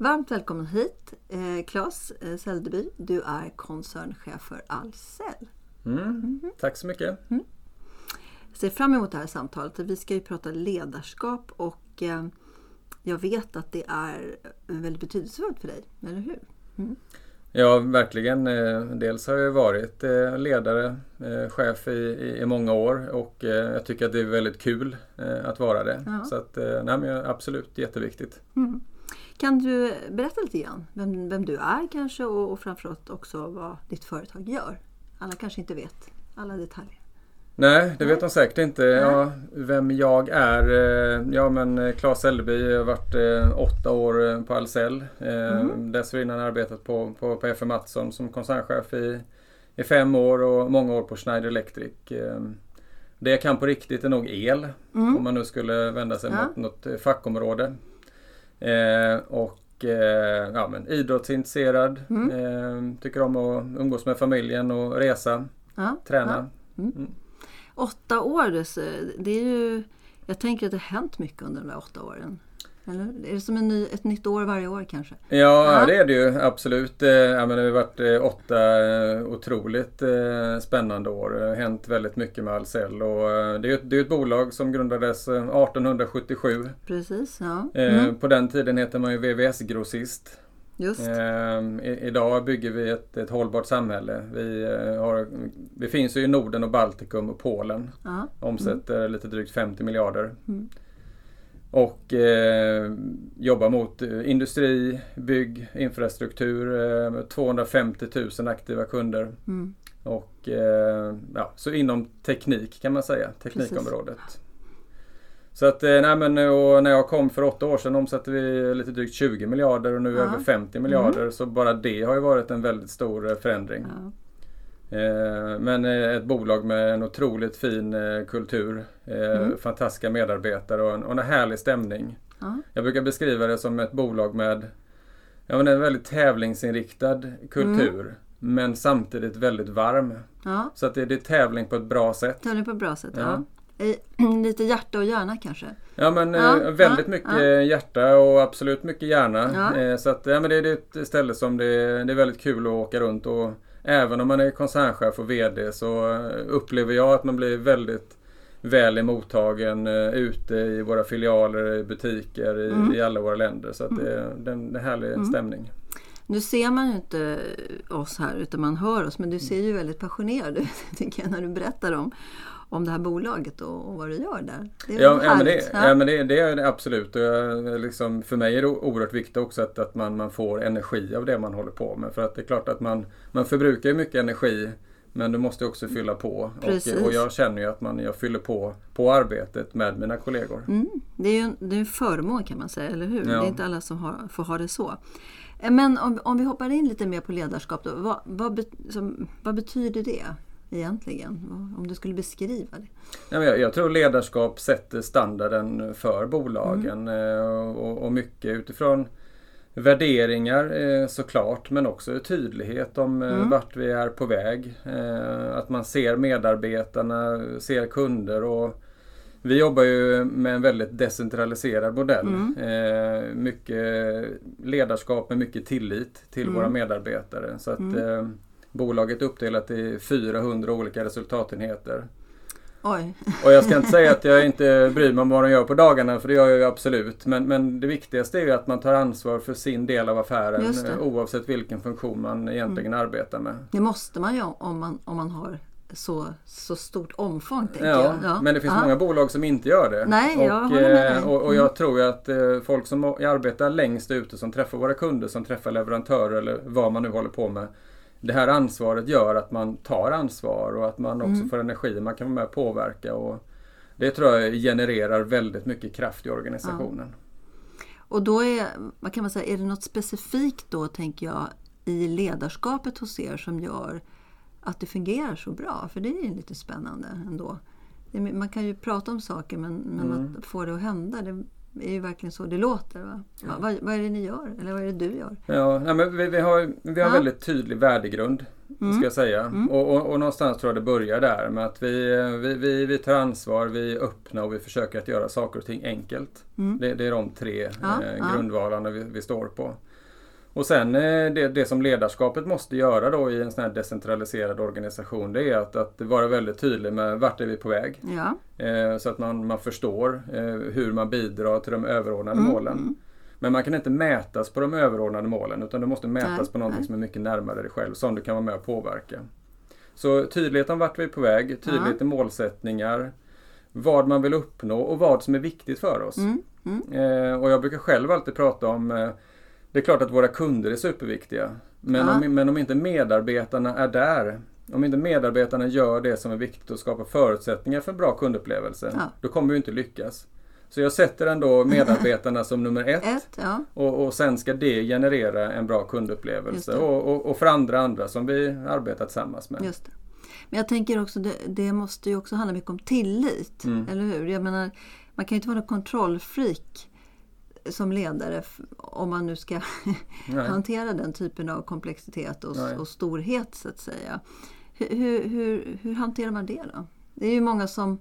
Varmt välkommen hit eh, Claes eh, Säldeby. Du är koncernchef för Ahlsell. Mm. Mm. Tack så mycket. Mm. Jag ser fram emot det här samtalet. Vi ska ju prata ledarskap och eh, jag vet att det är väldigt betydelsefullt för dig, eller hur? Mm. Ja, verkligen. Eh, dels har jag varit eh, ledare, eh, chef i, i många år och jag tycker att det är väldigt kul att vara det. Ja. Så att, nej, men absolut jätteviktigt. Mm. Kan du berätta lite grann vem, vem du är kanske och, och framförallt också vad ditt företag gör? Alla kanske inte vet alla detaljer. Nej, det vet de säkert inte. Ja, vem jag är? Eh, ja men Claes eh, Eldeby har varit eh, åtta år på Ahlsell. Mm. Dessförinnan jag arbetat på, på, på FM Mattsson som koncernchef i, i fem år och många år på Schneider Electric. Det jag kan på riktigt är nog el. Mm. Om man nu skulle vända sig ja. mot något fackområde. Och ja, men idrottsintresserad. Mm. tycker om att umgås med familjen och resa. Ja. Träna. Ja. Mm. mm åtta år, det är ju, jag tänker att det har hänt mycket under de där åtta åren. Eller? Är det som en ny, ett nytt år varje år kanske? Ja, ja. det är det ju absolut. Eh, ja, men det har varit eh, åtta eh, otroligt spännande år. Det har hänt väldigt mycket med Ahlsell. Och det, är ett, det är ett bolag som grundades 1877. Precis, ja. Mm. På den tiden heter man ju VVS Ehm, idag bygger vi ett, ett hållbart samhälle. Vi, eh, har, vi finns ju i Norden och Baltikum och Polen. Aha. Omsätter mm. lite drygt 50 miljarder. Mm. Och eh, jobbar mot eh, industri, bygg, infrastruktur. Eh, 250 000 aktiva kunder. Mm. Och eh, ja, så inom teknik kan man säga, teknikområdet. Precis. Så att, eh, nej men och när jag kom för åtta år sedan omsatte vi lite drygt 20 miljarder och nu ja. över 50 miljarder. Mm. Så bara det har ju varit en väldigt stor eh, förändring. Ja. Eh, men ett bolag med en otroligt fin kultur. Mm. Fantastiska medarbetare och en, och en härlig stämning. Ja. Jag brukar beskriva det som ett bolag med ja, en väldigt tävlingsinriktad kultur. Mm. Men samtidigt väldigt varm. Så att det, det är tävling på ett bra sätt. Tävling på ett bra sätt, ja. Lite hjärta och hjärna kanske? Ja men ja, eh, väldigt ja, mycket ja. hjärta och absolut mycket hjärna. Eh, så att, ja, men det är ett ställe som det, det är väldigt kul att åka runt och även om man är koncernchef och VD så upplever jag att man blir väldigt väl emottagen uh, ute i våra filialer, i butiker, i, mm. i alla våra länder. Så att det, mm. det, är en härlig mm. stämning. Nu ser man ju inte oss här utan man hör oss men du ser ju väldigt passionerad ut tycker jag när du berättar om, om det här bolaget och, och vad du gör där. Det är ja, ja, men det, ja. ja, men det, det är det absolut. Och jag, liksom, för mig är det oerhört viktigt också att, att man, man får energi av det man håller på med. För att det är klart att man, man förbrukar mycket energi men du måste också fylla på. Och, och, jag känner ju att man, jag fyller på på arbetet med mina kollegor. Mm. Det är ju en, det är en förmån kan man säga, eller hur? Ja. Det är inte alla som har, får ha det så. Eh, men om, om vi hoppar in lite mer på ledarskap, då, vad, vad, som, vad betyder det? Egentligen? Om du skulle beskriva det? jag, jag tror ledarskap sätter standarden för bolagen mm. Eh, och, och, mycket utifrån värderingar eh, såklart men också tydlighet om eh, mm. vart vi är på väg. Att man ser medarbetarna, ser kunder och vi jobbar ju med en väldigt decentraliserad modell. Mm. Mycket ledarskap med mycket tillit till mm. våra medarbetare. Så att mm. Bolaget uppdelat i 400 olika resultatenheter. Oj. Och jag ska inte säga att jag inte bryr mig om vad de gör på dagarna, för det gör jag ju absolut. Men, men det viktigaste är ju att man tar ansvar för sin del av affären oavsett vilken funktion man egentligen mm. arbetar med. Det måste man ju om man, om man har så, så stort omfång. Ja, jag. ja, men det finns Aha. många bolag som inte gör det. Nej, och, jag med dig. Och, och jag mm. tror att eh, folk som arbetar längst ute, som träffar våra kunder, som träffar leverantörer eller vad man nu håller på med. Det här ansvaret gör att man tar ansvar och att man också mm. får energi, man kan vara med och påverka. Och det tror jag genererar väldigt mycket kraft i organisationen. Ja. Och då är, vad kan man säga, är det något specifikt då, tänker jag, i ledarskapet hos er som gör att det fungerar så bra. För det är lite spännande ändå. Man kan ju prata om saker men, men mm. att få det att hända det är ju verkligen så det låter. Va? Ja. Vad, vad, är det ni gör? Eller vad är det du gör? Ja, nej, men vi, vi har, vi har ja. väldigt tydlig värdegrund. Mm. Ska jag säga. Mm. Och, och, och, någonstans tror jag det börjar där med att vi, vi, vi, vi tar ansvar, vi är öppna och vi försöker att göra saker och ting enkelt. Mm. Det, det, är de tre ja, eh, grundvalarna vi, vi står på. Och sen eh, det, det som ledarskapet måste göra då i en sån här decentraliserad organisation det är att, att vara väldigt tydlig med vart är vi på väg. Ja. Eh, så att man, man förstår eh, hur man bidrar till de överordnade mm. målen. Mm. Men man kan inte mätas på de överordnade målen utan det måste mätas nej, på någonting nej. som är mycket närmare dig själv som du kan vara med och påverka. Så tydlighet om vart vi är på väg, tydlighet ja. i målsättningar, vad man vill uppnå och vad som är viktigt för oss. Mm. Mm. Eh, och jag brukar själv alltid prata om eh, det är klart att våra kunder är superviktiga. Men, ja. om, men om inte medarbetarna är där, om inte medarbetarna gör det som är viktigt och skapar förutsättningar för en bra kundupplevelse, ja. då kommer vi inte lyckas. Så jag sätter ändå medarbetarna som nummer ett, ett ja. och, och sen ska det generera en bra kundupplevelse och, och, och, för andra andra som vi arbetar tillsammans med. Just det. Men jag tänker också det, det måste ju också handla mycket om tillit, mm. eller hur? Jag menar, man kan ju inte vara kontrollfreak som ledare om man nu ska hantera den typen av komplexitet och, och, storhet så att säga. Hur, hur, hur, hanterar man det då? Det är ju många som,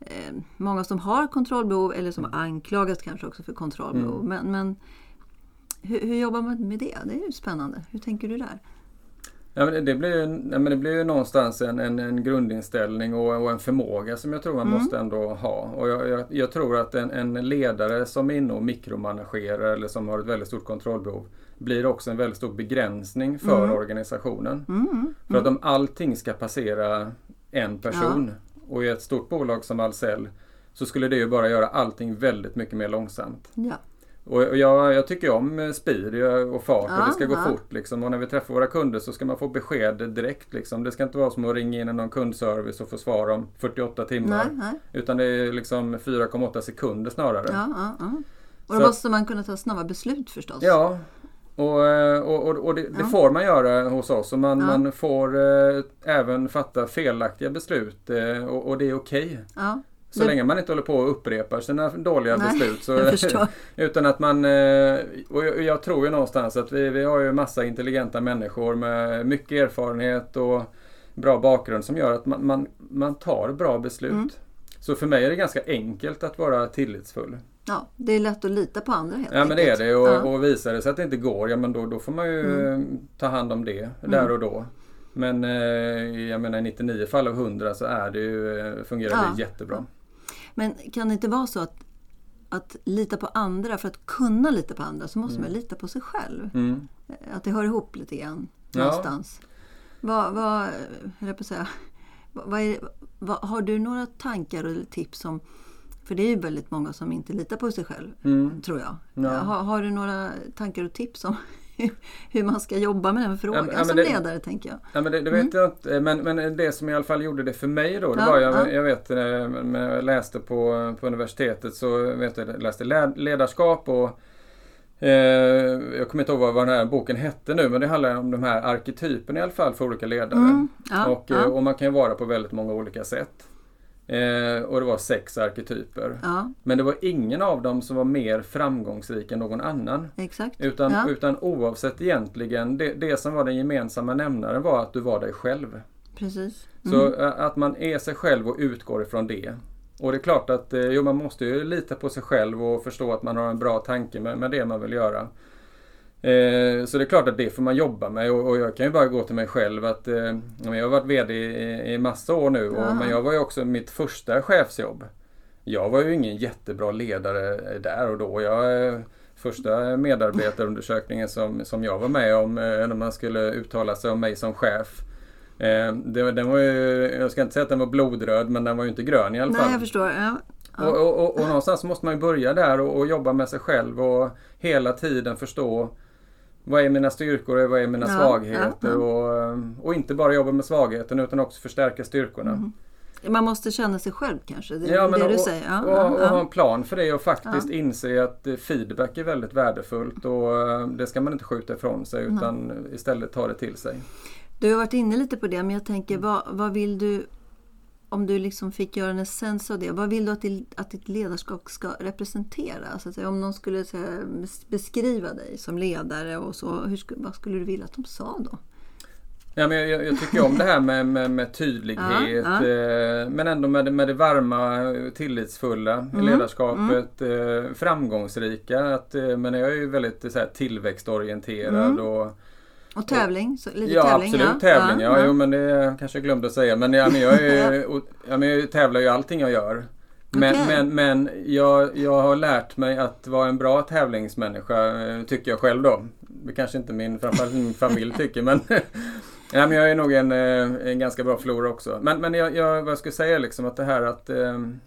eh, många som har kontrollbehov eller som mm. anklagas kanske också för kontrollbehov. Mm. Men, men hur, hur, jobbar man med det? Det är ju spännande. Hur tänker du där? Ja, men det, blir ju, ja, men det blir ju någonstans en, en, en grundinställning och, och, en förmåga som jag tror man mm. måste ändå ha. Och jag, jag, jag, tror att en, en ledare som är inne och mikromanagerar eller som har ett väldigt stort kontrollbehov blir också en väldigt stor begränsning för mm. organisationen. Mm. För att om allting ska passera en person ja. och i ett stort bolag som Ahlsell så skulle det ju bara göra allting väldigt mycket mer långsamt. Ja. Och jag, jag, tycker om speed och fart ja, och det ska gå ja. fort. Liksom. Och när vi träffar våra kunder så ska man få besked direkt. Liksom. Det ska inte vara som att ringa in någon kundservice och få svar om 48 timmar. Nej, nej. Utan det är liksom 4,8 sekunder snarare. Ja, och då så måste man kunna ta snabba beslut förstås. Ja, och, och, och, och det, det, får man göra hos oss. Och man, man får eh, även fatta felaktiga beslut eh, och, och, det är okej. Okay. Så det... länge man inte håller på och upprepar sina dåliga Nej, beslut. Så, utan att man... Eh, och jag tror ju någonstans att vi, vi har ju massa intelligenta människor med mycket erfarenhet och bra bakgrund som gör att man, man, man tar bra beslut. Mm. Så för mig är det ganska enkelt att vara tillitsfull. Ja, det är lätt att lita på andra helt Ja men det är det och, ja. och visar det sig att det inte går, ja men då, då får man ju mm. ta hand om det där mm. och då. Men eh, jag menar i 99 fall av 100 så är det ju, eh, fungerar ja. det jättebra. Men kan det inte vara så att, att lita på andra, för att kunna lita på andra så måste mm. man lita på sig själv? Mm. Att det hör ihop lite grann någonstans. Ja. Vad, vad, jag på säga, vad är, vad, har du några tankar eller tips om för det är ju väldigt många som inte litar på sig själv, mm. tror jag. Ja. Har, har, du några tankar och tips om hur man ska jobba med den frågan ja, som det, ledare tänker jag. Ja, men det, det vet mm. jag inte. Men, men det som i alla fall gjorde det för mig då. Det ja, var jag, ja. jag vet när jag läste på, på universitetet så vet jag, läste ledarskap och eh, jag kommer inte ihåg vad, den här boken hette nu men det handlar om de här arketyperna i alla fall för olika ledare. Mm. och, eh, och man kan ju vara på väldigt många olika sätt. Eh, och det var sex arketyper. Ja. Men det var ingen av dem som var mer framgångsrik än någon annan. Exakt. Utan, ja. utan oavsett egentligen, det, det som var den gemensamma nämnaren var att du var dig själv. Precis. Mm. Så att man är sig själv och utgår ifrån det. Och det är klart att eh, jo, man måste ju lita på sig själv och förstå att man har en bra tanke med, med det man vill göra. Eh, så det är klart att det får man jobba med och, och jag kan ju bara gå till mig själv att eh, jag har varit VD i, i massa år nu och, men jag var ju också mitt första chefsjobb. Jag var ju ingen jättebra ledare där och då. Jag, eh, första medarbetarundersökningen som, som jag var med om eh, när man skulle uttala sig om mig som chef. Eh, det, den var ju, jag ska inte säga att den var blodröd men den var ju inte grön i alla fall. Nej, jag förstår. Ja. Ja. Och, och, och, och, någonstans måste man ju börja där och, och, jobba med sig själv och hela tiden förstå vad är mina styrkor och vad är mina ja, svagheter. Ja, och, och inte bara jobba med svagheten utan också förstärka styrkorna. Mm. Man måste känna sig själv kanske? Det ja, men det och, du säger? Ja, och, och, ha en plan för det och faktiskt inse att eh, feedback är väldigt värdefullt och eh, det ska man inte skjuta ifrån sig utan mm. istället ta det till sig. Du har varit inne lite på det men jag tänker vad, vad vill du om du liksom fick göra en essens av det, vad vill du att, det, att ditt ledarskap ska representera? Så att säga, om någon skulle säga, beskriva dig som ledare och så, hur, vad skulle du vilja att de sa då? Ja, men jag, jag tycker om det här med, med, med tydlighet ja, ja. Eh, men ändå med, det, med det varma, tillitsfulla mm, ledarskapet. Mm. Framgångsrika. Att, eh, men jag är ju väldigt så här, tillväxtorienterad. Mm. Och, och tävling? Så, lite ja, tävling, absolut ja. tävling. Ja, ja. Jo, men det kanske jag glömde att säga. Men, ja, men jag, är, och, ja, men jag tävlar ju allting jag gör. Men, okay. men, men jag, jag har lärt mig att vara en bra tävlingsmänniska, tycker jag själv då. Det kanske inte min, framförallt min familj tycker men Ja, men jag är nog en, eh, en ganska bra förlorare också. Men, men jag, jag, vad jag skulle säga liksom att det här att, ehm,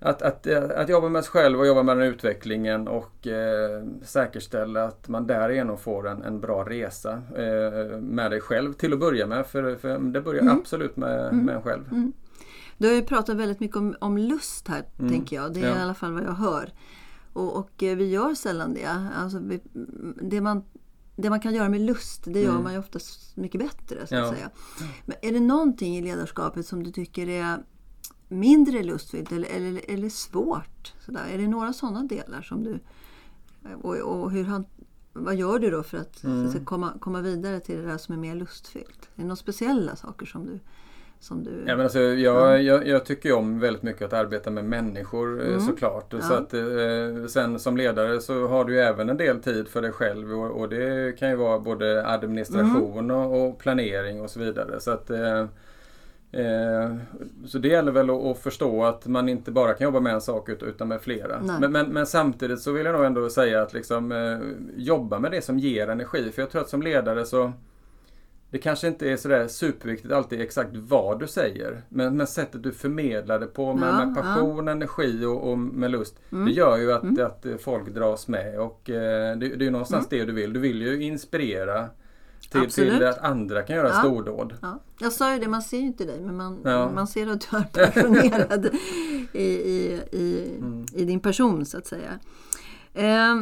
att, att, att jobba med sig själv och jobba med den utvecklingen och eh, säkerställa att man därigenom får en, en bra resa eh, med dig själv till att börja med. För, för det börjar mm. absolut med, mm. med en själv. Mm. Du har ju pratat väldigt mycket om, om lust här, mm. tänker jag. Det är ja. i alla fall vad jag hör. Och, och eh, vi gör sällan det. Alltså, vi, det man det man kan göra med lust, det gör mm. man ju oftast mycket bättre. Så att ja. säga. Men är det någonting i ledarskapet som du tycker är mindre lustfyllt eller, eller, eller svårt? Sådär? Är det några sådana delar som du... Och, och hur han, vad gör du då för att, mm. att komma, komma vidare till det där som är mer lustfyllt? Är det några speciella saker som du som du... Ja, men alltså, jag, ja. jag, jag tycker om väldigt mycket att arbeta med människor eh, mm. såklart. Ja. Så att, eh, sen som ledare så har du ju även en del tid för dig själv och, och det kan ju vara både administration mm. och, och, planering och så vidare. Så att eh, så det gäller väl att, att, förstå att man inte bara kan jobba med en sak utan med flera. Men, men, men, samtidigt så vill jag nog ändå säga att liksom, eh, jobba med det som ger energi. För jag tror att som ledare så det kanske inte är sådär superviktigt alltid exakt vad du säger. Men, men sättet du förmedlar det på med, ja, med passion, ja. energi och, och, med lust. Mm. Det gör ju att, mm. att folk dras med. Och eh, det, det är ju någonstans mm. det du vill. Du vill ju inspirera till, till att andra kan göra ja. stordåd. Ja. Jag sa ju det, man ser ju inte dig men man, ja. man ser att du är passionerad i, i, i, mm. i, din person så att säga. Eh,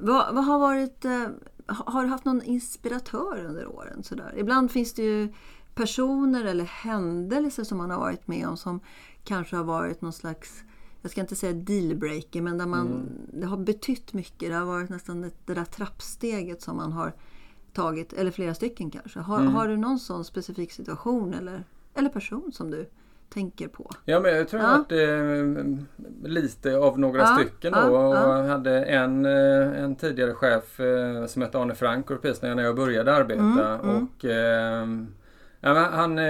vad, vad, har varit eh, har du haft någon inspiratör under åren? Sådär? Ibland finns det ju personer eller händelser som man har varit med om som kanske har varit någon slags jag ska inte säga dealbreaker, men där man, mm. det har betytt mycket. Det har varit nästan det, det där trappsteget som man har tagit, eller flera stycken kanske. Har, mm. har du någon sån specifik situation eller, eller person som du tänker på? Ja, men jag tror ja. att det är lite av några ja, stycken då. Ja, och hade en, eh, en tidigare chef eh, som hette Arne Frank precis när jag började arbeta. Mm, mm. och mm. ja, Han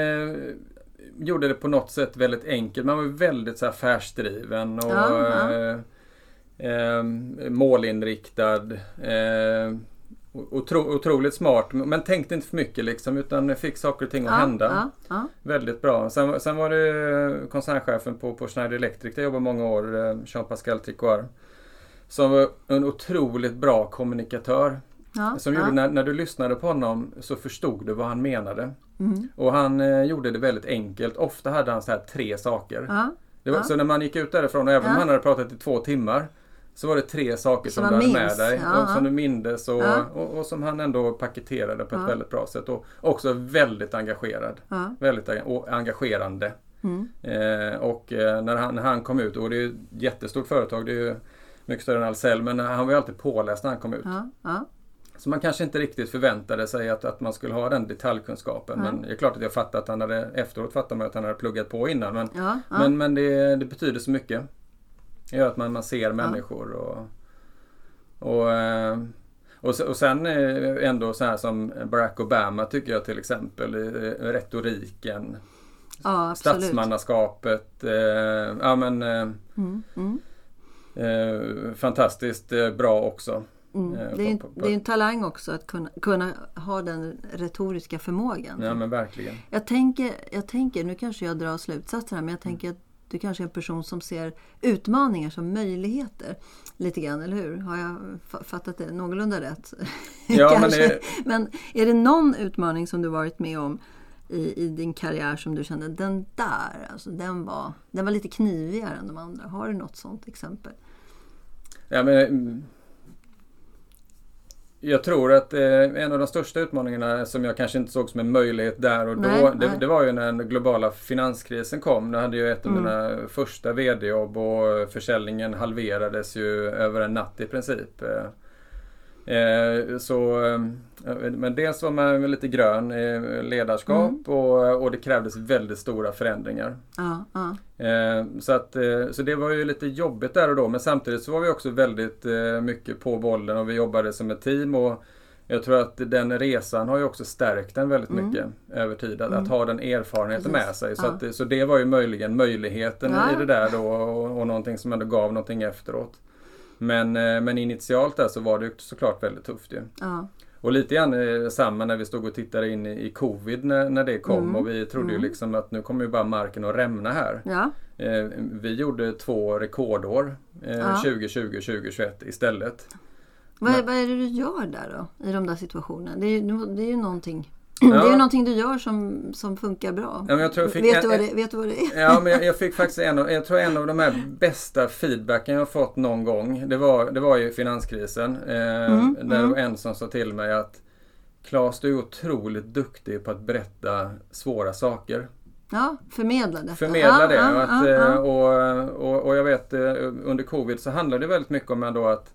gjorde det på något sätt väldigt enkelt. Man var väldigt så affärsdriven och eh, målinriktad. Otro, otroligt smart men tänkte inte för mycket liksom utan fick saker och ting att ja, hända. Ja, ja. Väldigt bra. Sen, sen, var det koncernchefen på, på Schneider Electric där jag jobbade många år, eh, Jean-Pascal Tricoire. Som var en otroligt bra kommunikatör. som gjorde när, när du lyssnade på honom så förstod du vad han menade. Mm. Och han eh, gjorde det väldigt enkelt. Ofta hade han så här tre saker. Var, så när man gick ut därifrån, även om han hade pratat i två timmar så var det tre saker som, som du hade med dig ja. och som du mindes och, ja. och, och, som han ändå paketerade på ett väldigt bra sätt. Och också väldigt engagerad. Väldigt engagerande. Mm. Eh, och eh, när, han, när han kom ut, och det är ett jättestort företag, det är ju mycket större än Ahlsell, men han var ju alltid påläst när han kom ut. Så man kanske inte riktigt förväntade sig att, att man skulle ha den detaljkunskapen. Men det är klart att jag fattat att han hade, efteråt fattar man att han hade pluggat på innan. Men, men, men det, det betyder så mycket. Det gör att man, man ser människor och, och eh, Och, och sen ändå så här som Barack Obama tycker jag till exempel, retoriken. Ja, statsmannaskapet. Eh, ja, men, eh, mm, mm. Eh, fantastiskt eh, bra också. Mm. Eh, det, är, på, på, det är en talang också att kunna, kunna ha den retoriska förmågan. Ja men verkligen. Jag tänker, jag tänker, nu kanske jag drar slutsatser här, men jag tänker att du kanske är en person som ser utmaningar som möjligheter. Lite grann, eller hur? Har jag fattat det någorlunda rätt? Ja, men, det... men är det någon utmaning som du varit med om i, i, din karriär som du kände, den där, alltså, den, var, den var lite knivigare än de andra. Har du något sånt exempel? Ja, men, jag tror att eh, en av de största utmaningarna som jag kanske inte såg som en möjlighet där och då, nej, det, nej. det, var ju när den globala finanskrisen kom. Då hade jag ett av mm. mina första VD-jobb och försäljningen halverades ju över en natt i princip. Eh, Eh, så, eh, men dels var man lite grön i ledarskap mm. och, och det krävdes väldigt stora förändringar. Ja, ja. Eh, så, att, så det var ju lite jobbigt där och då men samtidigt så var vi också väldigt mycket på bollen och vi jobbade som ett team. och jag tror att den resan har ju också stärkt en väldigt mm. mycket över tid. Att, mm. att, ha den erfarenheten Precis. med sig. Så, ja. att, så det var ju möjligen möjligheten i det där då och, och någonting som ändå gav någonting efteråt. Men, eh, men initialt där så var det såklart väldigt tufft ju. Ja. Och lite grann eh, samma när vi stod och tittade in i, covid när, när det kom mm. och vi trodde mm. ju liksom att nu kommer ju bara marken att rämna här. Ja. Eh, vi gjorde två rekordår, eh, ja. 2020 och 2021 istället. Vad, vad är det du gör där då? I de där situationerna? Det är det är ju någonting. Det är ju någonting du gör som, som funkar bra. Ja, vet, en, du vad det, vet du vad det är? Ja, men jag, jag, fick faktiskt en av, jag tror en av de här bästa feedbacken jag fått någon gång. Det var, det var ju finanskrisen. Eh, mm, där mm. en som sa till mig att Claes, du är otroligt duktig på att berätta svåra saker. Ja, förmedla detta. Förmedla det. Och, att, ja, eh, och, och, och, jag vet eh, under covid så handlade det väldigt mycket om ändå att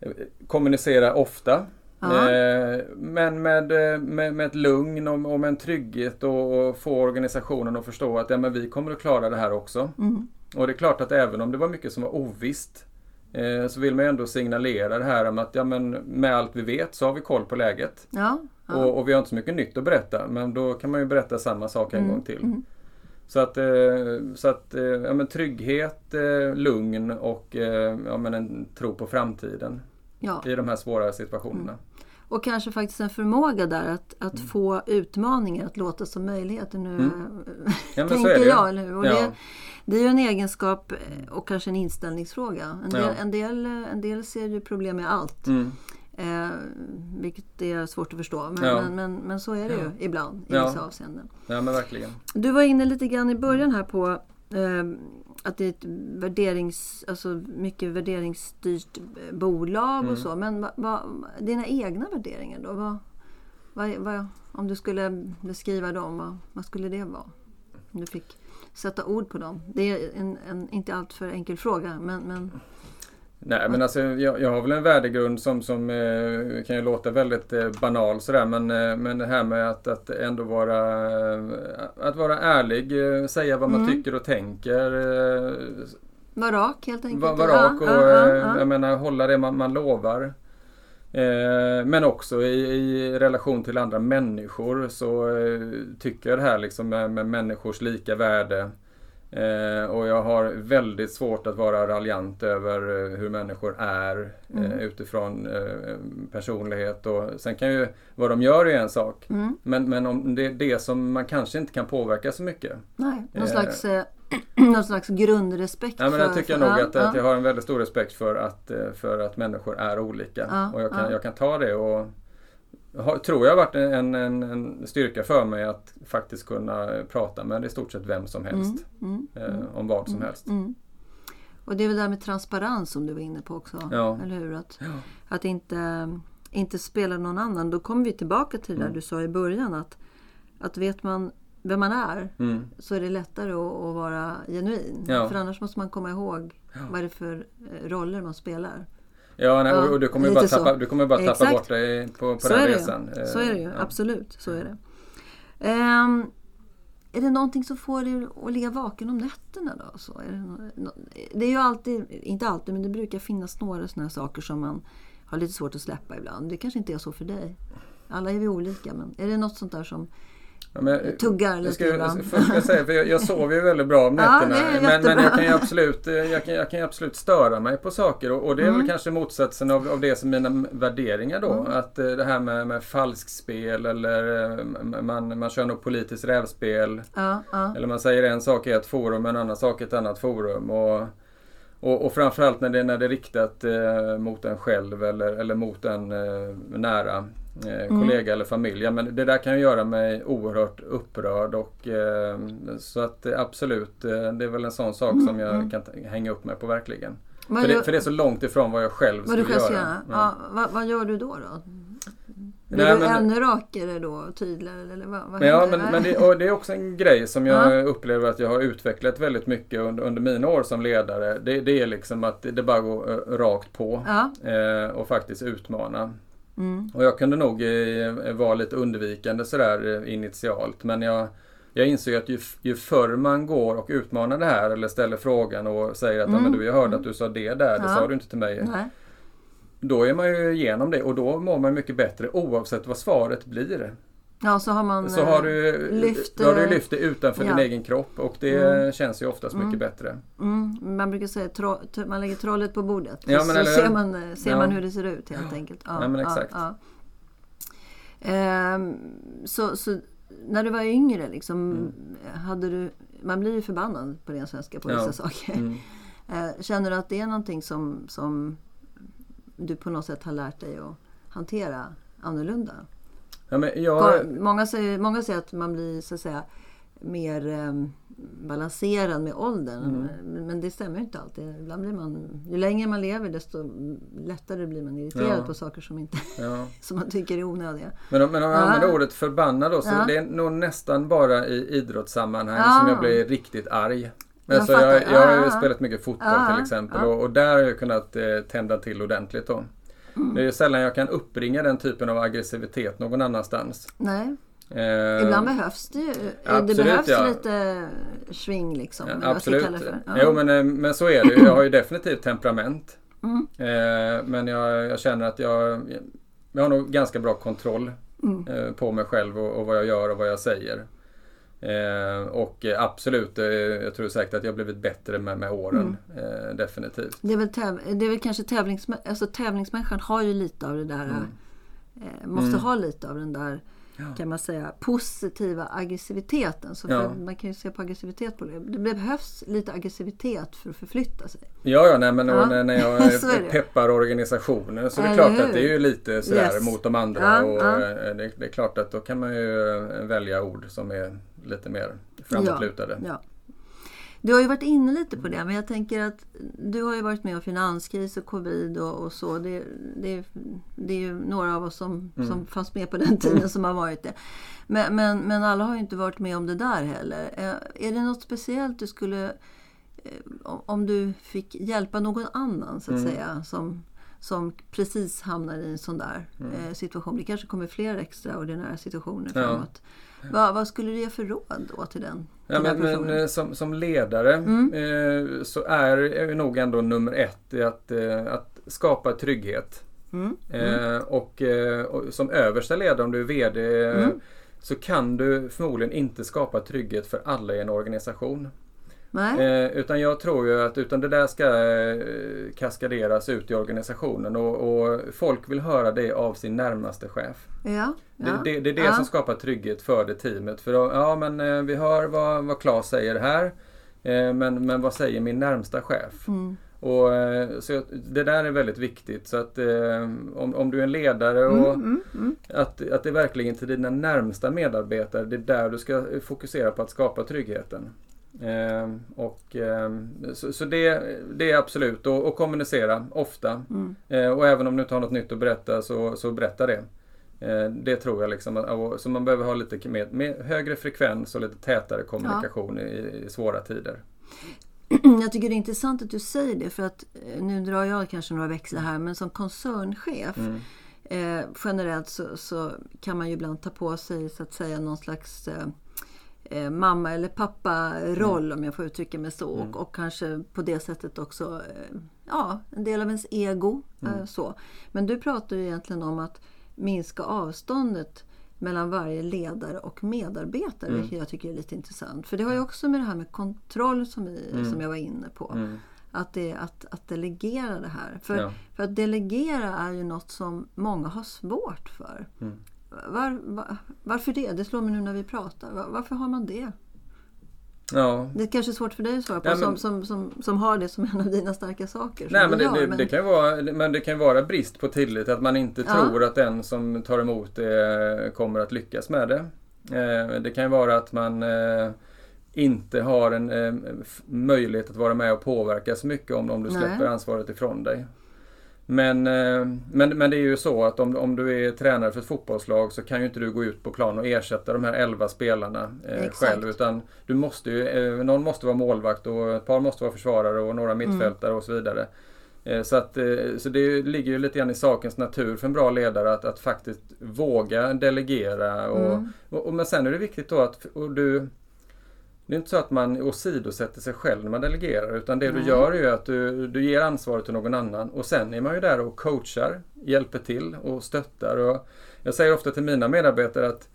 eh, kommunicera ofta. Eh, men med, eh, med, med, ett lugn och, och med en trygghet och, och, få organisationen att förstå att ja, men vi kommer att klara det här också. Mm. Och det är klart att även om det var mycket som var ovisst eh, så vill man ändå signalera det här om att ja, men med allt vi vet så har vi koll på läget. Ja, ja. Och, och, vi har inte så mycket nytt att berätta men då kan man ju berätta samma sak en mm. gång till. Mm. Så att, så att ja, men trygghet, lugn och ja, men en tro på framtiden ja. i de här svåra situationerna. Mm. Och kanske faktiskt en förmåga där att, att mm. få utmaningar att låta som möjligheter. Nu mm. ja, tänker jag, eller hur? Och ja. det, det är ju en egenskap och kanske en inställningsfråga. En del, ja. en del, en del ser ju problem med allt. Mm. Eh, vilket är svårt att förstå. Men, ja. men, men, men, så är det ju ibland i vissa avseenden. Ja, men verkligen. Du var inne lite grann i början här på eh, att det är ett värderings, alltså mycket värderingsstyrt bolag mm. och så. Men va, va, dina egna värderingar då? Va, va, om du skulle beskriva dem, vad, vad skulle det vara? Om du fick sätta ord på dem. Det är en, en inte alltför enkel fråga. Men, men Nej men alltså jag, jag, har väl en värdegrund som, som eh, kan ju låta väldigt eh, banal sådär men, eh, men det här med att, att ändå vara, eh, att vara ärlig, eh, säga vad man mm. tycker och tänker. Eh, var rak helt enkelt. Var, var rak och ja, ja, ja. menar hålla det man, man lovar. men också i, i, relation till andra människor så tycker jag det här liksom med, med människors lika värde Eh, och jag har väldigt svårt att vara raljant över eh, hur människor är eh, mm. utifrån eh, personlighet. Och sen kan ju vad de gör är en sak. Mm. Men, men om det är det som man kanske inte kan påverka så mycket. Nej, någon, eh, slags, någon slags grundrespekt. Ja, men jag tycker för, nog att, ja. att jag har en väldigt stor respekt för att, för att människor är olika. Ja, och jag kan, jag kan ta det och har, tror jag varit en, en, en, styrka för mig att faktiskt kunna prata med i stort sett vem som helst. Mm, mm, eh, om vad som mm, helst. Mm. Och det är väl det där med transparens som du var inne på också. Ja. Eller hur? Att, ja. att inte, inte spela någon annan. Då kommer vi tillbaka till det där mm. du sa i början. Att, att vet man vem man är mm. så är det lättare att, att vara genuin. Ja. För annars måste man komma ihåg vad är det för eh, roller man spelar. Ja, nej, och, och du kommer bara tappa, du kommer bara tappa bort dig på, på så den resan. Ju. Så är det ju, ja. absolut. Så är det. Um, är det någonting som får dig att ligga vaken om nätterna då? Så är det, det är ju alltid, inte alltid, men det brukar finnas några sådana saker som man, har lite svårt att släppa ibland. Det kanske inte är så för dig. Alla är vi olika men är det något sånt där som Ja, men, tuggar lite ska, ibland. Först ska jag säga, för jag, jag sover ju väldigt bra om nätterna. Ja, men, men jag kan ju absolut, eh, jag kan, jag kan absolut störa mig på saker och, och det är mm. väl kanske motsatsen av, av det som mina värderingar då. Mm. Att eh, det här med, med falskspel eller eh, man, man kör något politiskt rävspel. Ja, ja. Eller man säger en sak i ett forum och en annan sak i ett annat forum. Och, och, och framförallt när det, när det är riktat eh, mot en själv eller, eller mot en eh, nära eh, mm. kollega eller familj. Ja, men det där kan ju göra mig oerhört upprörd och eh, så att absolut, eh, det är väl en sån sak mm. som jag mm. kan hänga upp mig på verkligen. För det, för det, är så långt ifrån vad jag själv vad skulle göra. göra. Ja. vad, vad, gör du då? då? Blir Nej, du men, ännu rakare då? Tydligare? Eller vad, vad ja, men, men det, det, är också en grej som jag ja. upplever att jag har utvecklat väldigt mycket under, under mina år som ledare. Det, det är liksom att det bara går rakt på ja. eh, och faktiskt utmana. Mm. Och jag kunde nog eh, vara lite undvikande sådär eh, initialt. Men jag, jag insåg att ju, ju förr man går och utmanar det här eller ställer frågan och säger att mm. men du, jag hörde att du sa det där, det ja. sa du inte till mig. Nej. Då är man ju igenom det och då mår man mycket bättre oavsett vad svaret blir. Ja, så har man så har du, eh, lyft, då har du lyft det utanför ja. din egen kropp och det mm. känns ju oftast mycket mm. bättre. Mm. Man brukar säga att man lägger trollet på bordet. Ja, så eller, ser, man, eh, ser ja. man hur det ser ut helt enkelt. Ja, men exakt. Ehm, så, så, när du var yngre, liksom, mm. hade du, man blir ju förbannad på ren svenska på vissa saker. Mm. Eh, känner du att det är någonting som, som du på något sätt har lärt dig att hantera annorlunda? Ja, men jag... många, säger, många säger att man blir så att säga mer um, balanserad med åldern. Mm. Men det stämmer inte alltid. Ibland blir man, ju längre man lever desto lättare blir man irriterad ja. på saker som, inte, ja. som man tycker är onödiga. Men om, men om jag använder ordet förbannad då, så det är nog nästan bara i idrottssammanhang som jag blir riktigt arg. Men jag, jag, jag har ju spelat mycket fotboll till exempel och, och, där har jag kunnat eh, tända till ordentligt då. Mm. Det är sällan jag kan uppbringa den typen av aggressivitet någon annanstans. Nej. Eh, Ibland behövs det ju. Absolut, det behövs ja. lite sving liksom. Ja, absolut. Ja. Jo men, eh, men så är det Jag har ju definitivt temperament. Mm. Eh, men jag, jag, känner att jag, jag har nog ganska bra kontroll mm. eh, på mig själv och, och, vad jag gör och vad jag säger. Eh, och absolut, eh, jag tror säkert att jag blivit bättre med, med åren. Mm. Eh, definitivt. Det är väl, täv det är väl kanske tävlings alltså, tävlingsmänniskan har ju lite av det där. Mm. Eh, måste mm. ha lite av den där ja. kan man säga positiva aggressiviteten. Så ja. Man kan ju se på aggressivitet på det. Det behövs lite aggressivitet för att förflytta sig. Ja, ja nej, men ja. När, när jag peppar organisationer så är det klart att det är ju lite sådär yes. mot de andra. och eh, det, det, är klart att då kan man ju välja ord som är lite mer framåtlutade. Ja. Du har ju varit inne lite på det, men jag tänker att du har ju varit med om finanskris och covid och, och så. Det, det, det, är ju några av oss som, mm. som fanns med på den tiden som har varit det. Men, men, men, alla har ju inte varit med om det där heller. Eh, är det något speciellt du skulle... Eh, om du fick hjälpa någon annan, så att mm. säga, som, som precis hamnar i en sån där mm. Eh, situation. Det kanske kommer fler extraordinära situationer framåt. Ja. Vad, vad skulle du ge för råd då till den? Till ja, men, men, eh, som, som ledare mm. eh, så är, är nog ändå nummer ett att, eh, att skapa trygghet. Mm. Mm. Och, och, som översta ledare, om du är VD, mm. så kan du förmodligen inte skapa trygghet för alla i en organisation. Eh, utan jag tror ju att utan det där ska eh, kaskaderas ut i organisationen och, och, folk vill höra det av sin närmaste chef. Ja, ja. Det, det, det, är det ja. som skapar trygghet för det teamet. För då, ja men eh, vi hör vad, vad Claes säger här. Eh, men, men vad säger min närmsta chef? Mm. Och, eh, så det där är väldigt viktigt. Så att eh, om, om du är en ledare och mm, mm, mm. Att, att det verkligen till dina närmsta medarbetare, det är där du ska fokusera på att skapa tryggheten. Eh, och, eh, så, så det, det, är absolut och, och kommunicera ofta. Mm. Eh, och även om du inte har något nytt att berätta så, så berätta det. Eh, det tror jag liksom. Så man behöver ha lite med, med högre frekvens och lite tätare kommunikation ja. i, i svåra tider. Jag tycker det är intressant att du säger det för att eh, nu drar jag kanske några växlar här men som koncernchef mm. eh, generellt så, så, kan man ju ibland ta på sig så att säga någon slags eh, eh, mamma eller pappa-roll mm. om jag får uttrycka mig så. Mm. Och, och, kanske på det sättet också eh, ja, en del av ens ego. Mm. Så. Men du pratar ju egentligen om att minska avståndet mellan varje ledare och medarbetare, mm. vilket jag tycker är lite intressant. För det har ju också med det här med kontroll som, vi, mm. som jag var inne på. Mm. Att, det, att, att delegera det här. För, ja. för att delegera är ju något som många har svårt för. Var, var, varför det? Det slår mig nu när vi pratar. Var, varför har man det? Ja. Det är kanske är svårt för dig att svara på ja, men, som, som, som, som har det som en av dina starka saker. Nej, men det, gör, det, men... det, kan vara, men det kan vara brist på tillit. Att man inte ja. tror att den som tar emot det kommer att lyckas med det. Eh, det kan vara att man eh, inte har en eh, möjlighet att vara med och påverka så mycket om, om du släpper Nej. ansvaret ifrån dig. Men, eh, men, men det är ju så att om, om du är tränare för ett fotbollslag så kan ju inte du gå ut på plan och ersätta de här 11 spelarna eh, själv. Utan du måste ju, eh, någon måste vara målvakt och ett par måste vara försvarare och några mm. mittfältare mm. och så vidare. Eh, så, att, eh, så det ligger ju lite grann i sakens natur för en bra ledare att, att faktiskt våga delegera. Och, mm. och, och men sen är det viktigt då att du det är inte så att man åsidosätter sig själv när man delegerar utan det Nej. du gör är att du, du ger ansvaret till någon annan och sen är man ju där och coachar, hjälper till och stöttar. Och jag säger ofta till mina medarbetare att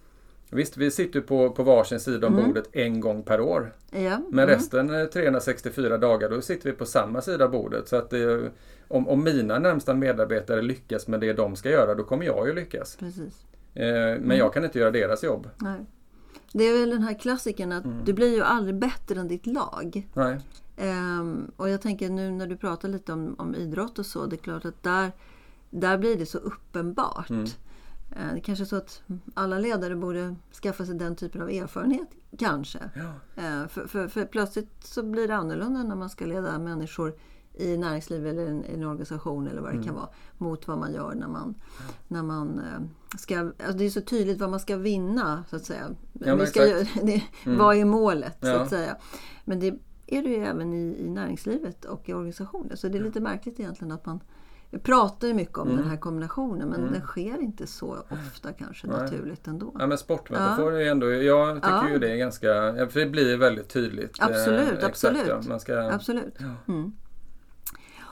Visst, vi sitter på, på varsin sida om mm. bordet en gång per år. Ja. Men mm. resten 364 dagar då sitter vi på samma sida av bordet. Så att det, om, om mina närmsta medarbetare lyckas med det de ska göra då kommer jag ju lyckas. Eh, men mm. jag kan inte göra deras jobb. Nej. Det är väl den här klassiken att mm. du blir ju aldrig bättre än ditt lag. Nej. Um, och jag tänker nu när du pratar lite om, om idrott och så, det är klart att där, där blir det så uppenbart. Mm. Uh, det kanske är så att alla ledare borde skaffa sig den typen av erfarenhet, kanske. Ja. Uh, för, för, för, plötsligt så blir det annorlunda när man ska leda människor i näringsliv eller en, en organisation eller vad det mm. kan vara mot vad man gör när man, när man eh, ska... Alltså det är så tydligt vad man ska vinna så att säga. Ja, Vi ska, det, mm. Vad är målet ja. så att säga. Men det är det ju även i, i näringslivet och i organisationer. Så det är lite märkligt egentligen att man vi pratar ju mycket om mm. den här kombinationen men mm. den sker inte så ofta kanske Nej. naturligt ändå. Ja men sportmetafor ja. är ändå, jag tycker ja. ju det är ganska, för det blir väldigt tydligt. Absolut, eh, absolut. ja. Ska, absolut. Ja. Mm.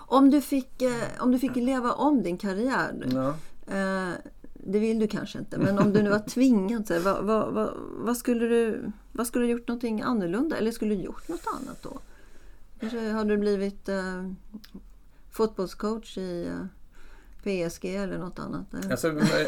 Om du fick, eh, om du fick leva om din karriär ja. eh, det vill du kanske inte, men om du nu var tvingad, så vad, vad, vad, vad, skulle du, vad skulle du gjort någonting annorlunda? Eller skulle du gjort något annat då? Kanske hade du blivit eh, fotbollscoach i eh, PSG eller något annat? Alltså, med,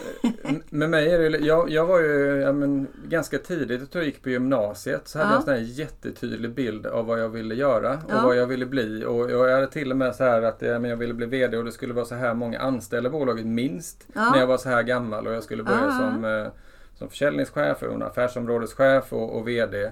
med mig är det, jag, jag var ju ja, men, ganska tidigt, jag tror jag gick på gymnasiet, så hade ja. jag en sån jättetydlig bild av vad jag ville göra och ja. vad jag ville bli. Och jag hade till och med så här att ja, men jag ville bli VD och det skulle vara så här många anställda i bolaget minst ja. när jag var så här gammal och jag skulle börja som, eh, som försäljningschef och affärsområdeschef och, och VD.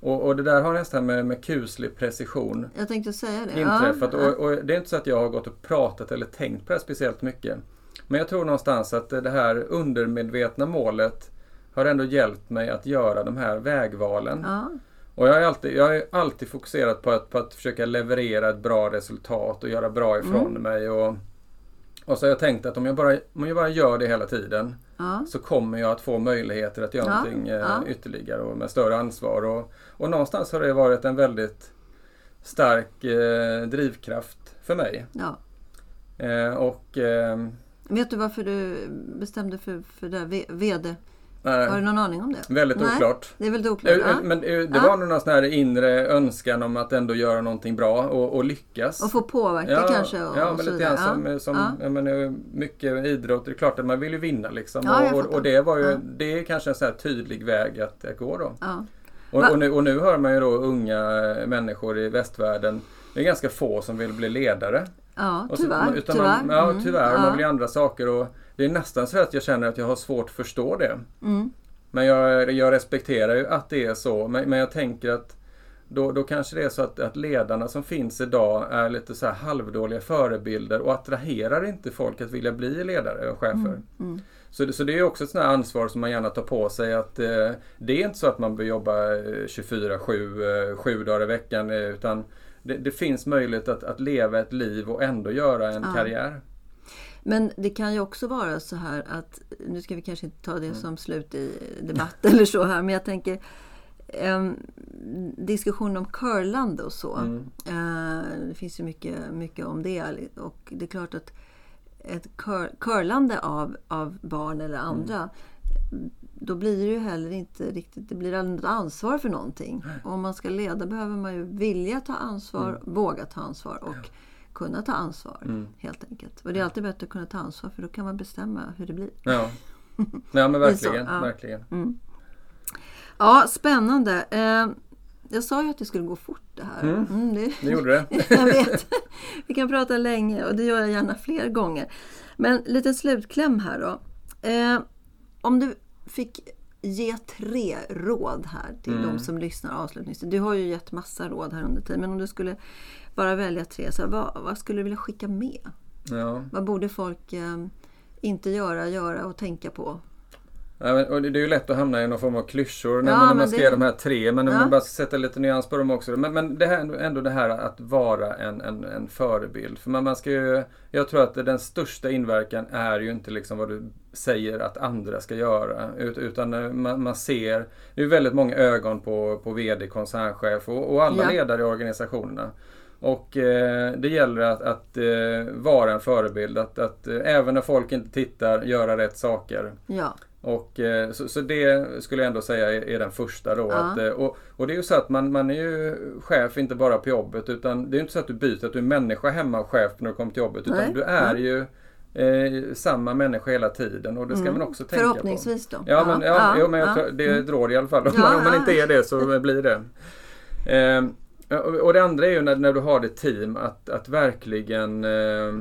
Och, och, det där har nästan med, med kuslig precision Jag tänkte säga det. inträffat. Ja. Och, och, det är inte så att jag har gått och pratat eller tänkt på det speciellt mycket. Men jag tror någonstans att det här undermedvetna målet har ändå hjälpt mig att göra de här vägvalen. Ja. Och jag har alltid, jag har alltid fokuserat på att, på att försöka leverera ett bra resultat och göra bra ifrån mm. mig. Och, och så har jag tänkt att om jag bara, om jag bara gör det hela tiden ja. så kommer jag att få möjligheter att göra ja. någonting eh, ja. ytterligare och med större ansvar. Och, och någonstans har det varit en väldigt stark eh, drivkraft för mig. Ja. Eh, och, eh, Vet du varför du bestämde för, för det VD? Nej. Har du någon aning om det? Väldigt Nej, oklart. Det är väldigt oklart. Eh, ja. Men det ja. var nog någon sån här inre önskan om att ändå göra någonting bra och, och lyckas. Och få påverka ja, kanske. Och, ja, men lite grann som, som ja. men, mycket idrott. Det är klart att man vill ju vinna liksom. och, och, och, det var ju, det är kanske en sån här tydlig väg att, att gå då. Och, nu, och nu hör man ju då unga människor i västvärlden. Det är ganska få som vill bli ledare. Ja, tyvärr. Så, utan tyvärr. Man, ja, mm. tyvärr. Mm. Man vill andra saker. Och det är nästan så att jag känner att jag har svårt att förstå det. Mm. Men jag, jag respekterar ju att det är så. Men, men jag tänker att då, då kanske det är så att, att ledarna som finns idag är lite så halvdåliga förebilder och attraherar inte folk att vilja bli ledare och chefer. Mm. Mm. Så, så det är också ett sånt ansvar som man gärna tar på sig att eh, det är inte så att man bör jobba 24-7, eh, sju dagar i veckan eh, utan det, det, finns möjlighet att, att leva ett liv och ändå göra en ja. karriär. Men det kan ju också vara så här att, nu ska vi kanske inte ta det mm. som slut i debatt eller så här, men jag tänker eh, diskussion om curlande och så. Mm. Eh, det finns ju mycket, mycket om det. Och det är klart att ett cur curlande av, av barn eller andra mm. då blir det ju heller inte riktigt, det blir aldrig något ansvar för någonting. Och om man ska leda behöver man ju vilja ta ansvar, mm. våga ta ansvar och ja. Kunna ta ansvar. Mm. Helt enkelt. Och det är alltid bättre att kunna ta ansvar för då kan man bestämma hur det blir. Ja, ja men verkligen. ja. verkligen. Mm. Ja, spännande. Eh, jag sa ju att det skulle gå fort det här. Mm, mm det, det gjorde det. jag vet. Vi kan prata länge och det gör jag gärna fler gånger. Men lite slutkläm här då. Eh, om du fick ge tre råd här till mm. de som lyssnar avslutningsvis. Du har ju gett massa råd här under tiden. Men om du skulle bara välja tre, så här, vad, vad, skulle du vilja skicka med? Ja. Vad borde folk eh, inte göra, göra och tänka på Ja, det är ju lätt att hamna i någon form av klyschor när, ja, man, när man ska det... ge de här tre. Men ja. man bara sätta lite nyans på dem också. Men, men det här, ändå det här att vara en, en, en förebild. För man, man ska ju, jag tror att den största inverkan är ju inte liksom vad du säger att andra ska göra. Utan eh, man, man ser, det är väldigt många ögon på, på VD, koncernchef och, och alla ja. ledare i organisationerna. Och eh, det gäller att, att eh, vara en förebild. Att, att eh, även när folk inte tittar, göra rätt saker. Ja. Och, eh, så, så, det skulle jag ändå säga är, är den första då. Ja. Att, eh, och, och, det är ju så att man, man är ju chef inte bara på jobbet utan det är inte så att du byter, att du är människa hemma och chef när du kommer till jobbet. Utan Nej. du är Nej. ju eh, samma människa hela tiden och det ska mm. man också tänka på. Förhoppningsvis då. Ja, men, ja, ja, jo, men jag det är ett råd i alla fall. Om, man, om man inte är det så blir det. Eh, och det andra är ju när, när du har ditt team att, att verkligen eh,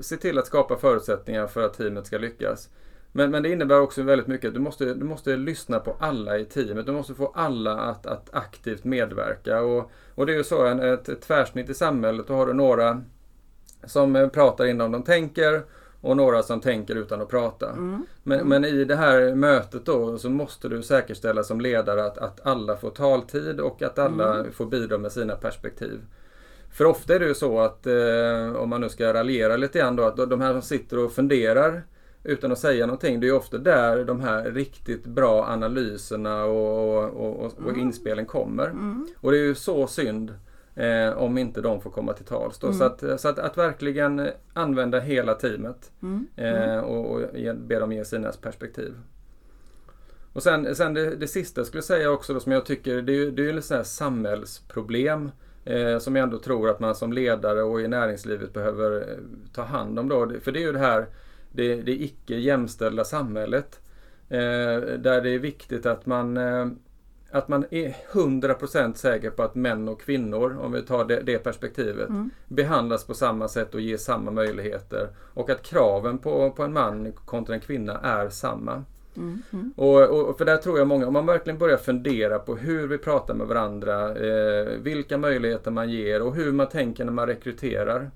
se till att skapa förutsättningar för att teamet ska lyckas. Men, men det innebär också väldigt mycket. Du måste, du måste lyssna på alla i teamet. Du måste få alla att, att aktivt medverka. Och, och det är ju så, en, ett, ett tvärsnitt i samhället. Då har du några som eh, pratar innan de tänker och några som tänker utan att prata. Mm. Men, mm. men, i det här mötet då så måste du säkerställa som ledare att, att alla får taltid och att alla mm. får bidra med sina perspektiv. För ofta är det ju så att eh, om man nu ska raljera lite grann då att de här som sitter och funderar utan att säga någonting. Det är ofta där de här riktigt bra analyserna och, och, och, och mm. inspelen kommer. Mm. Och det är ju så synd eh, om inte de får komma till tals. Mm. Så, att, så att, att, verkligen använda hela teamet mm. eh, mm. och, och ge, be dem ge sina perspektiv. Och sen, sen det, det sista jag skulle säga också då, som jag tycker det är, det är ju ett samhällsproblem eh, som jag ändå tror att man som ledare och i näringslivet behöver eh, ta hand om. Då. För det är ju det här det, det icke jämställda samhället. Eh, där det är viktigt att man, eh, att man är 100% säker på att män och kvinnor, om vi tar det, det perspektivet, mm. behandlas på samma sätt och ges samma möjligheter. Och att kraven på, på en man kontra en kvinna är samma. Mm, mm. Och, och, för där tror jag många, om man verkligen börjar fundera på hur vi pratar med varandra, eh, vilka möjligheter man ger och hur man tänker när man rekryterar.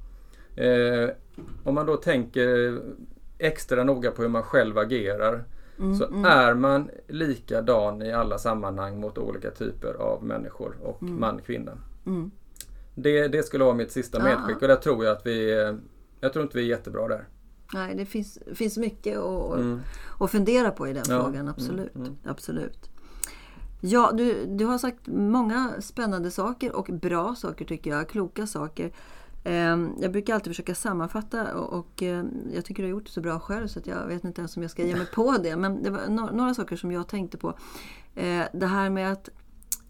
Eh, om man då tänker extra noga på hur man själv agerar. Mm, så mm. är man likadan i alla sammanhang mot olika typer av människor och mm. man, kvinna. Mm. Det, det skulle vara mitt sista medskick och där tror jag att vi Jag tror inte vi är jättebra där. Nej, det finns, finns mycket att, mm. att fundera på i den ja. frågan. Absolut. Mm, absolut. Ja, du, du har sagt många spännande saker och bra saker tycker jag. Kloka saker. Ehm, jag brukar alltid försöka sammanfatta och ehm, jag tycker du har gjort det så bra själv så jag vet inte ens om jag ska ge mig på det. Men det var några saker som jag tänkte på. Ehm, det här med att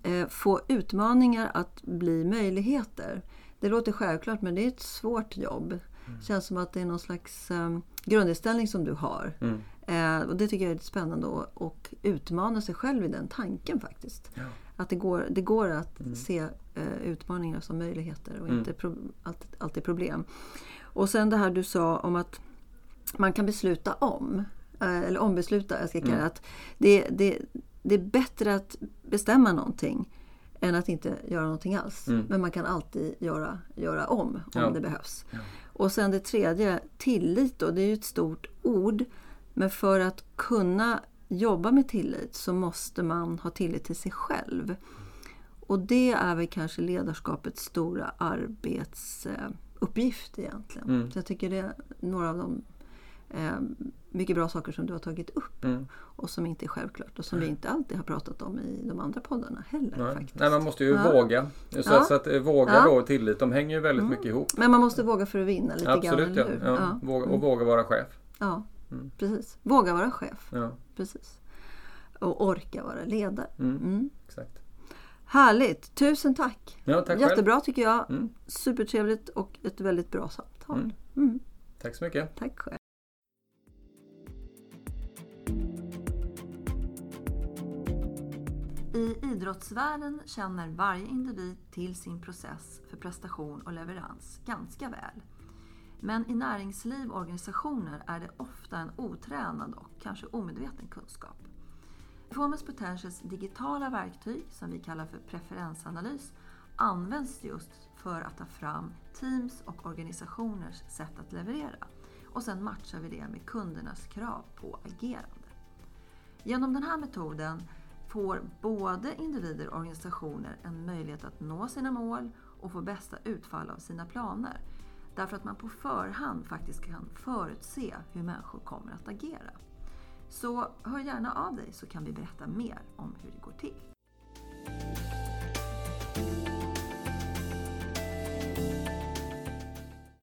eh, få utmaningar att bli möjligheter. Det låter självklart men det är ett svårt jobb. Mm. Det känns som att det är någon slags grundinställning som du har. Mm. Och Det tycker jag är spännande att utmana sig själv i den tanken faktiskt. Ja. Att det går, det går att mm. se eh, utmaningar som möjligheter och mm. inte pro, alltid, alltid problem. Och sen det här du sa om att man kan besluta om, eh, eller ombesluta, jag ska kalla mm. att det, det, det är bättre att bestämma någonting än att inte göra någonting alls. Mm. Men man kan alltid göra, göra om, om ja. det behövs. Ja. Och sen det tredje, tillit då, det är ju ett stort ord. Men för att kunna jobba med tillit så måste man ha tillit till sig själv. Och det är väl kanske ledarskapets stora arbetsuppgift egentligen. Mm. Så jag tycker det är några av de Eh, mycket bra saker som du har tagit upp mm. och som inte är självklart och som vi inte alltid har pratat om i de andra poddarna heller. Nej, faktiskt. Nej man måste ju ja. våga. Så, ja. så att eh, våga ja. och tillit, de hänger ju väldigt mm. mycket ihop. Men man måste våga för att vinna lite Absolut, grann, ja. ja. Våga, och våga vara chef. Ja, mm. precis. Våga vara chef. Ja. Precis. Och orka vara ledare. Mm. mm. Exakt. Härligt! Tusen tack! Ja, tack Jättebra själv. tycker jag. Mm. Supertrevligt och ett väldigt bra samtal. Mm. mm. Tack så mycket! Tack själv! I idrottsvärlden känner varje individ till sin process för prestation och leverans ganska väl. Men i näringsliv och organisationer är det ofta en otränad och kanske omedveten kunskap. Performance Potentials digitala verktyg, som vi kallar för preferensanalys, används just för att ta fram teams och organisationers sätt att leverera. Och sen matchar vi det med kundernas krav på agerande. Genom den här metoden får både individer och organisationer en möjlighet att nå sina mål och få bästa utfall av sina planer. Därför att man på förhand faktiskt kan förutse hur människor kommer att agera. Så hör gärna av dig så kan vi berätta mer om hur det går till.